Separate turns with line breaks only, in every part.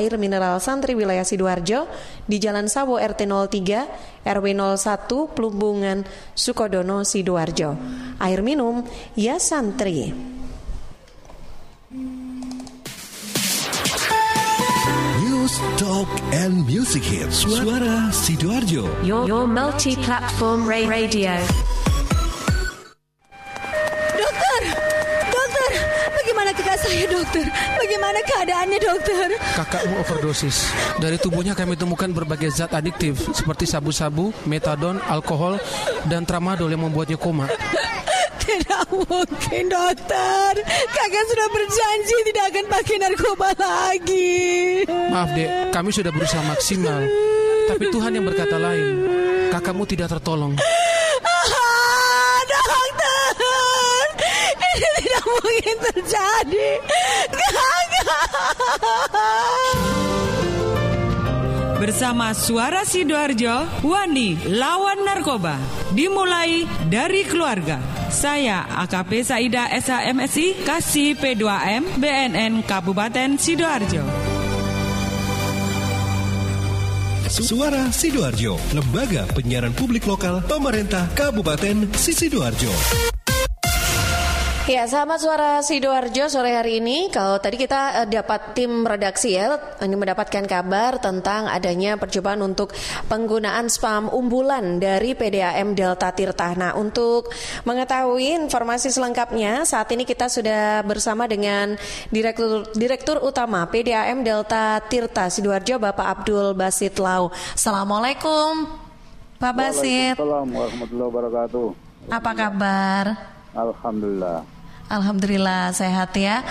air mineral santri wilayah Sidoarjo di Jalan Sawo RT 03 RW 01 Plumbungan Sukodono Sidoarjo. Air minum ya santri.
News, Talk, and Music Hits. Suara Sidoarjo.
Your, your multi-platform ra- radio.
Dokter? Bagaimana keadaannya dokter?
Kakakmu overdosis. Dari tubuhnya kami temukan berbagai zat adiktif seperti sabu-sabu, metadon, alkohol, dan tramadol yang membuatnya koma.
Tidak mungkin dokter. Kakak sudah berjanji tidak akan pakai narkoba lagi.
Maaf dek, kami sudah berusaha maksimal. Tapi Tuhan yang berkata lain. Kakakmu tidak tertolong.
Mungkin terjadi.
Bersama Suara Sidoarjo, Wani lawan narkoba. Dimulai dari keluarga. Saya AKP Saida SHMSI Kasih P2M BNN Kabupaten Sidoarjo.
Suara Sidoarjo, lembaga penyiaran publik lokal pemerintah Kabupaten Sidoarjo.
Ya, sahabat suara Sidoarjo sore hari ini, kalau tadi kita eh, dapat tim redaksi ya, ini mendapatkan kabar tentang adanya percobaan untuk penggunaan spam umbulan dari PDAM Delta Tirta. Nah, untuk mengetahui informasi selengkapnya, saat ini kita sudah bersama dengan Direktur Direktur Utama PDAM Delta Tirta Sidoarjo, Bapak Abdul Basit Lau. Assalamualaikum, Pak Basit.
Waalaikumsalam warahmatullahi wabarakatuh.
Apa kabar?
Alhamdulillah.
Alhamdulillah sehat ya.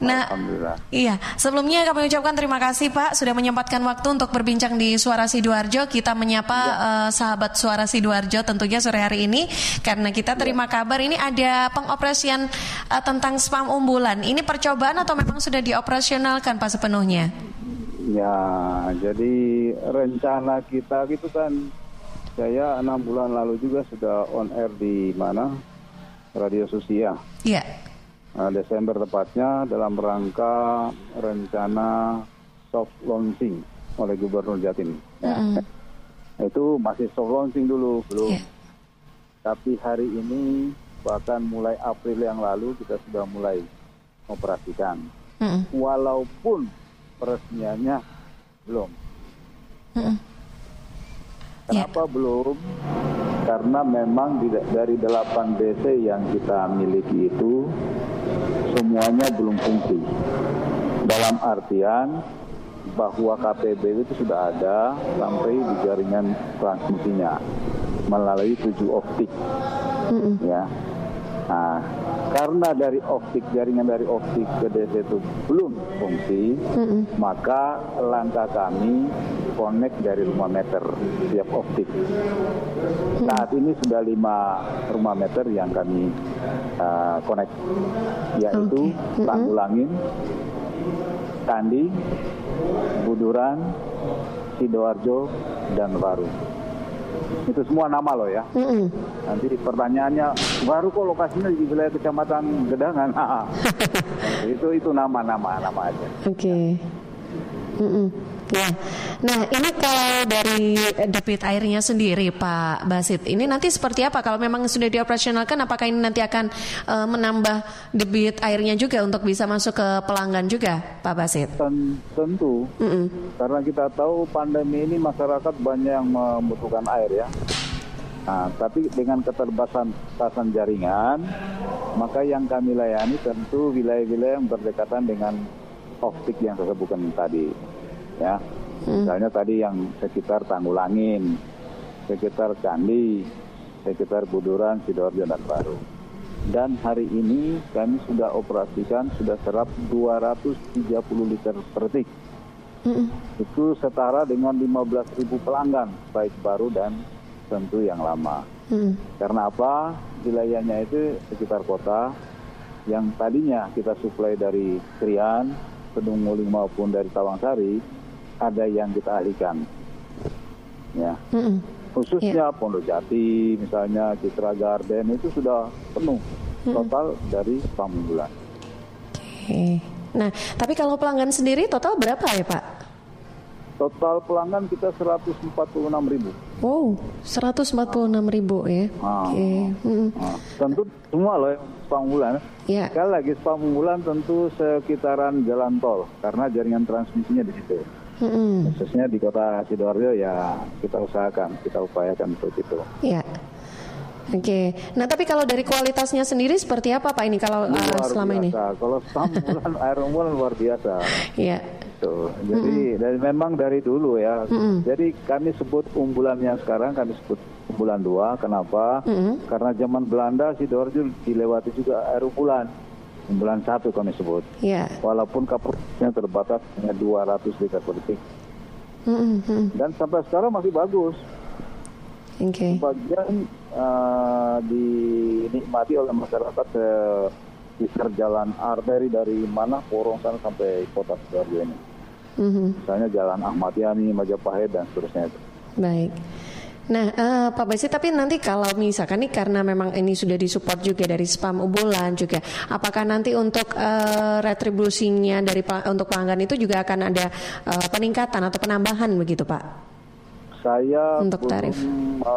Nah,
Alhamdulillah.
iya. Sebelumnya kami ucapkan terima kasih Pak sudah menyempatkan waktu untuk berbincang di Suara Sidoarjo. Kita menyapa eh, sahabat Suara Sidoarjo tentunya sore hari ini karena kita terima kabar ini ada pengoperasian eh, tentang spam umbulan. Ini percobaan atau memang sudah dioperasionalkan Pak sepenuhnya?
Ya, jadi rencana kita gitu kan, saya enam bulan lalu juga sudah on air di mana radio sosial.
Iya.
Nah, Desember tepatnya dalam rangka rencana soft launching oleh Gubernur Jatim. Ya. Itu masih soft launching dulu, belum.
Iya.
Tapi hari ini bahkan mulai April yang lalu kita sudah mulai operasikan.
Mm-mm.
Walaupun peresmiannya belum.
Mm-mm.
Kenapa belum? Karena memang dari 8 DC yang kita miliki itu semuanya belum fungsi. Dalam artian bahwa KPB itu sudah ada sampai di jaringan transmisinya melalui 7 optik. Ya. Nah, karena dari optik jaringan dari optik ke DC itu belum fungsi, maka langkah kami connect dari rumah meter tiap optik. Saat ini sudah lima rumah meter yang kami uh, connect, yaitu Tanggulangin, Kandi, Buduran, Sidoarjo, dan Waru. Itu semua nama loh ya. Nanti pertanyaannya, baru kok lokasinya di wilayah kecamatan Gedangan. Ah, ah. itu itu nama-nama nama aja.
Oke. Mm-mm. Ya. Nah, ini kalau dari debit airnya sendiri, Pak Basit, ini nanti seperti apa? Kalau memang sudah dioperasionalkan, apakah ini nanti akan eh, menambah debit airnya juga untuk bisa masuk ke pelanggan juga, Pak Basit?
Ten- tentu,
Mm-mm.
karena kita tahu pandemi ini masyarakat banyak yang membutuhkan air ya. Nah, tapi dengan keterbatasan batasan jaringan, maka yang kami layani tentu wilayah-wilayah yang berdekatan dengan optik yang saya sebutkan tadi. Ya, misalnya tadi yang sekitar Tanggulangin, sekitar Candi, sekitar Buduran, Sidoarjo dan Baru. Dan hari ini kami sudah operasikan sudah serap 230 liter per detik. Itu setara dengan 15.000 pelanggan baik baru dan tentu yang lama.
Mm.
Karena apa? Wilayahnya itu sekitar kota yang tadinya kita suplai dari Krian, Kedung maupun dari Tawangsari, ada yang kita alihkan. Ya.
Mm-mm.
Khususnya Pondok Jati, misalnya Citra Garden itu sudah penuh total dari Pamunggulan.
Oke. Nah, tapi kalau pelanggan sendiri total berapa ya Pak?
Total pelanggan kita 146 ribu.
Wow, 146 ribu ya.
Ah.
Oke. Mm.
Nah, tentu semua loh unggulan.
Ya.
Sekali lagi spam unggulan tentu sekitaran jalan tol karena jaringan transmisinya di situ.
Mm-mm.
Khususnya di kota Sidoarjo ya kita usahakan, kita upayakan untuk itu.
Ya. Oke. Nah, tapi kalau dari kualitasnya sendiri seperti apa Pak ini kalau uh,
Luar
selama ini?
biasa. Kalau spam unggulan, air unggulan luar biasa.
Iya.
Tuh, jadi dari memang dari dulu ya. Jadi kami sebut unggulannya sekarang kami sebut unggulan dua. Kenapa? Karena zaman Belanda Sidoarjo dilewati juga air unggulan. Unggulan satu kami sebut.
Iya.
Walaupun kapasitasnya terbatas hanya 200 liter per detik.
Mm.
Dan sampai sekarang masih bagus.
Oke.
Bagian eh, dinikmati oleh masyarakat eh, sekitar jalan arteri dari mana Porong sana sampai kota Sidoarjo ini.
Mhm.
Misalnya jalan Ahmad Yani, Majapahit dan seterusnya itu.
Baik. Nah, eh, Pak Basit, tapi nanti kalau misalkan nih karena memang ini sudah disupport juga dari spam bulan juga, apakah nanti untuk eh, retribusinya dari untuk pelanggan itu juga akan ada eh, peningkatan atau penambahan begitu, Pak?
Saya
Untuk
belum
tarif.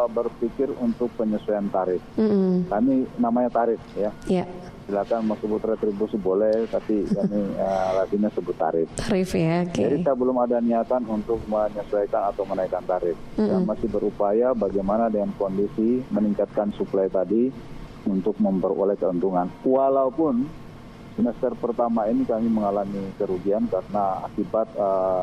berpikir untuk penyesuaian tarif.
Mm-mm.
Kami namanya tarif ya.
Ya,
Silakan mau sebut retribusi boleh, tapi kami latinnya sebut tarif.
tarif ya, oke.
Jadi saya belum ada niatan untuk menyesuaikan atau menaikkan tarif. Saya masih berupaya bagaimana dengan kondisi meningkatkan suplai tadi untuk memperoleh keuntungan. Walaupun semester pertama ini kami mengalami kerugian karena akibat eh,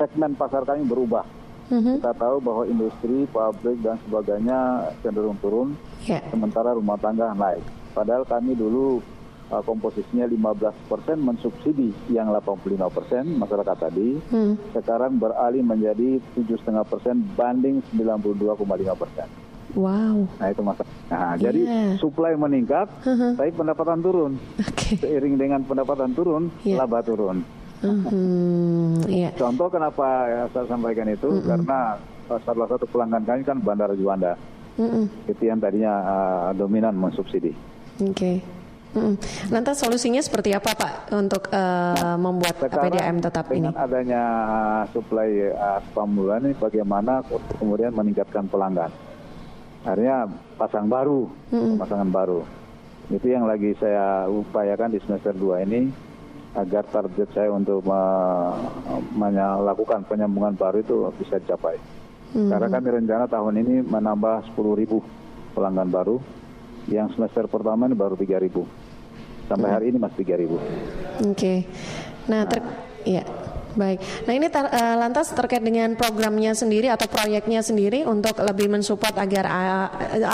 segmen pasar kami berubah.
Mhm.
Kita tahu bahwa industri, pabrik dan sebagainya cenderung turun,
Ya,
sementara rumah tangga naik. Padahal kami dulu uh, komposisinya 15% mensubsidi yang 85% masyarakat tadi,
Hmm.
sekarang beralih menjadi 7,5% banding 92,5%.
wow,
Nah itu masalah. Nah, jadi
Yeah.
supply meningkat,
Uh-huh.
tapi pendapatan turun.
oke.
Seiring dengan pendapatan turun,
Yeah.
laba turun.
Mhm, Iya,
Contoh kenapa ya, saya sampaikan itu karena uh, salah satu pelanggan kami kan Bandara Juanda.
Mm-mm.
Itu yang tadinya uh, dominan mensubsidi.
Oke. Mm-mm. Lantas solusinya seperti apa, Pak, untuk eh, membuat PDAM tetap ini?
dengan adanya uh, suplai uh, spam bulan ini bagaimana kemudian meningkatkan pelanggan. Akhirnya pasang baru, pemasangan baru. Itu yang lagi saya upayakan di semester 2 ini agar target saya untuk me- melakukan penyambungan baru itu bisa dicapai. Karena kami rencana tahun ini menambah 10.000 pelanggan baru. Yang semester pertama ini baru 3.000. Sampai hari ini masih 3.000.
Oke. Nah, ter ya. Baik. Nah, ini tar- eh, lantas terkait dengan programnya sendiri atau proyeknya sendiri untuk lebih mensupport agar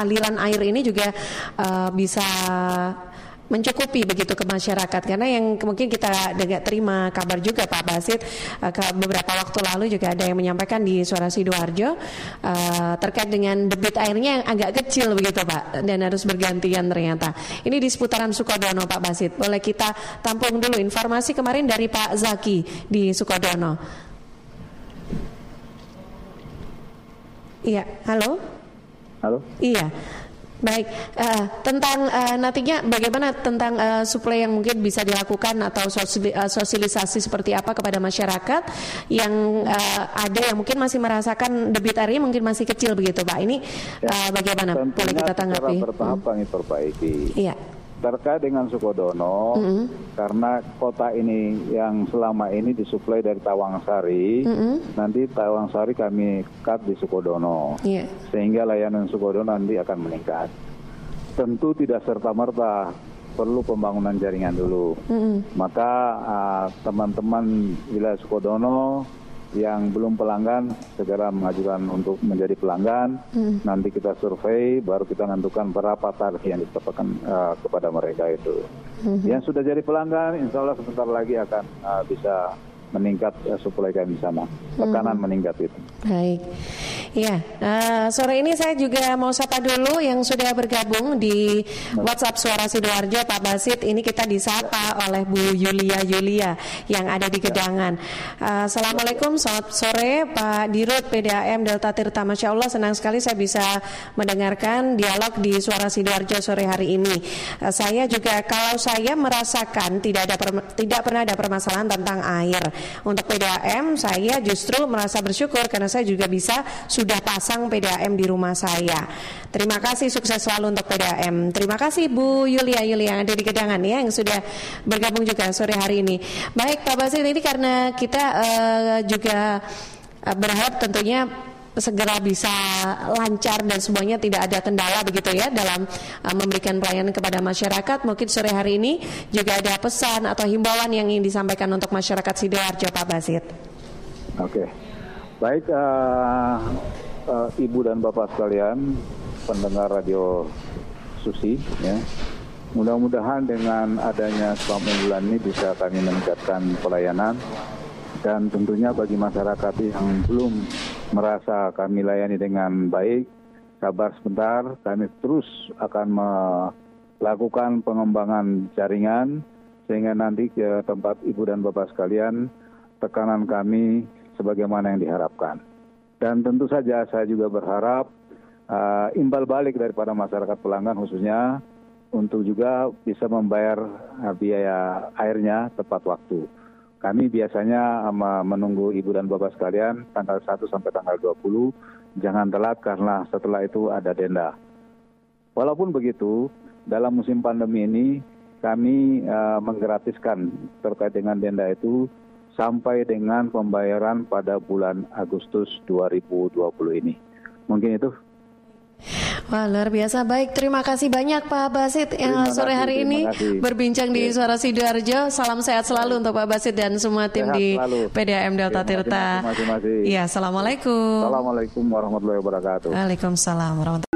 aliran air ini juga eh, bisa mencukupi begitu ke masyarakat karena yang mungkin kita dengar terima kabar juga Pak Basit eh, ke beberapa waktu lalu juga ada yang menyampaikan di Suara Sidoarjo eh, terkait dengan debit airnya yang agak kecil begitu Pak dan harus bergantian ternyata. Ini di seputaran Sukodono Pak Basit. Boleh kita tampung dulu informasi kemarin dari Pak Zaki di Sukodono. Iya, halo?
Halo?
Iya. Baik, eh, tentang eh, nantinya bagaimana tentang eh, suplai yang mungkin bisa dilakukan atau sosialisasi seperti apa kepada masyarakat yang eh, ada yang mungkin masih merasakan debit airnya mungkin masih kecil begitu Pak. Ini eh, bagaimana? Boleh kita tanggapi?
bertahap kami perbaiki.
Iya.
Terkait dengan Sukodono, karena kota ini yang selama ini disuplai dari Tawangsari, nanti Tawangsari kami cut di Sukodono,
Iya.
sehingga layanan Sukodono nanti akan meningkat. Tentu tidak serta merta perlu pembangunan jaringan dulu. Maka ah, teman-teman wilayah Sukodono yang belum pelanggan segera mengajukan untuk menjadi pelanggan. Nanti kita survei, baru kita menentukan berapa tarif yang ditetapkan ah, kepada mereka itu. Yang sudah jadi pelanggan, insya Allah sebentar lagi akan ah, bisa meningkat eh, suplai kami di sana. Tekanan meningkat itu.
Baik. Ya, uh, sore ini saya juga mau sapa dulu yang sudah bergabung di WhatsApp Suara Sidoarjo Pak Basit. Ini kita disapa oleh Bu Yulia Yulia yang ada di Gedangan. Uh, Assalamualaikum, selamat sore Pak Dirut PDAM Delta Tirta. Masya Allah senang sekali saya bisa mendengarkan dialog di Suara Sidoarjo sore hari ini. Uh, saya juga kalau saya merasakan tidak ada tidak pernah ada permasalahan tentang air untuk PDAM, saya justru merasa bersyukur karena saya juga bisa sudah pasang PDAM di rumah saya. Terima kasih sukses selalu untuk PDAM. Terima kasih Bu Yulia Yulia yang ada Kedangan ya yang sudah bergabung juga sore hari ini. Baik Pak Basir ini karena kita uh, juga uh, berharap tentunya segera bisa lancar dan semuanya tidak ada kendala begitu ya dalam uh, memberikan pelayanan kepada masyarakat. Mungkin sore hari ini juga ada pesan atau himbauan yang ingin disampaikan untuk masyarakat Sidoarjo Pak Basit.
Oke. Baik, uh, uh, Ibu dan Bapak sekalian, pendengar radio Susi, ya. Mudah-mudahan dengan adanya spam bulan ini bisa kami meningkatkan pelayanan dan tentunya bagi masyarakat yang belum merasa kami layani dengan baik, sabar sebentar, kami terus akan melakukan pengembangan jaringan sehingga nanti ke tempat Ibu dan Bapak sekalian tekanan kami sebagaimana yang diharapkan. Dan tentu saja saya juga berharap uh, imbal balik daripada masyarakat pelanggan khususnya untuk juga bisa membayar uh, biaya airnya tepat waktu. Kami biasanya menunggu Ibu dan Bapak sekalian tanggal 1 sampai tanggal 20, jangan telat karena setelah itu ada denda. Walaupun begitu, dalam musim pandemi ini kami uh, menggratiskan terkait dengan denda itu sampai dengan pembayaran pada bulan Agustus 2020 ini. Mungkin itu.
Wah luar biasa baik terima kasih banyak Pak Basit yang sore hari ini kasih. berbincang di iya. Suara Sidoarjo salam sehat selalu untuk Pak Basit dan semua tim sehat di selalu. PDAM Delta terima Tirta. Iya assalamualaikum.
Assalamualaikum warahmatullahi wabarakatuh.
Waalaikumsalam warahmatullahi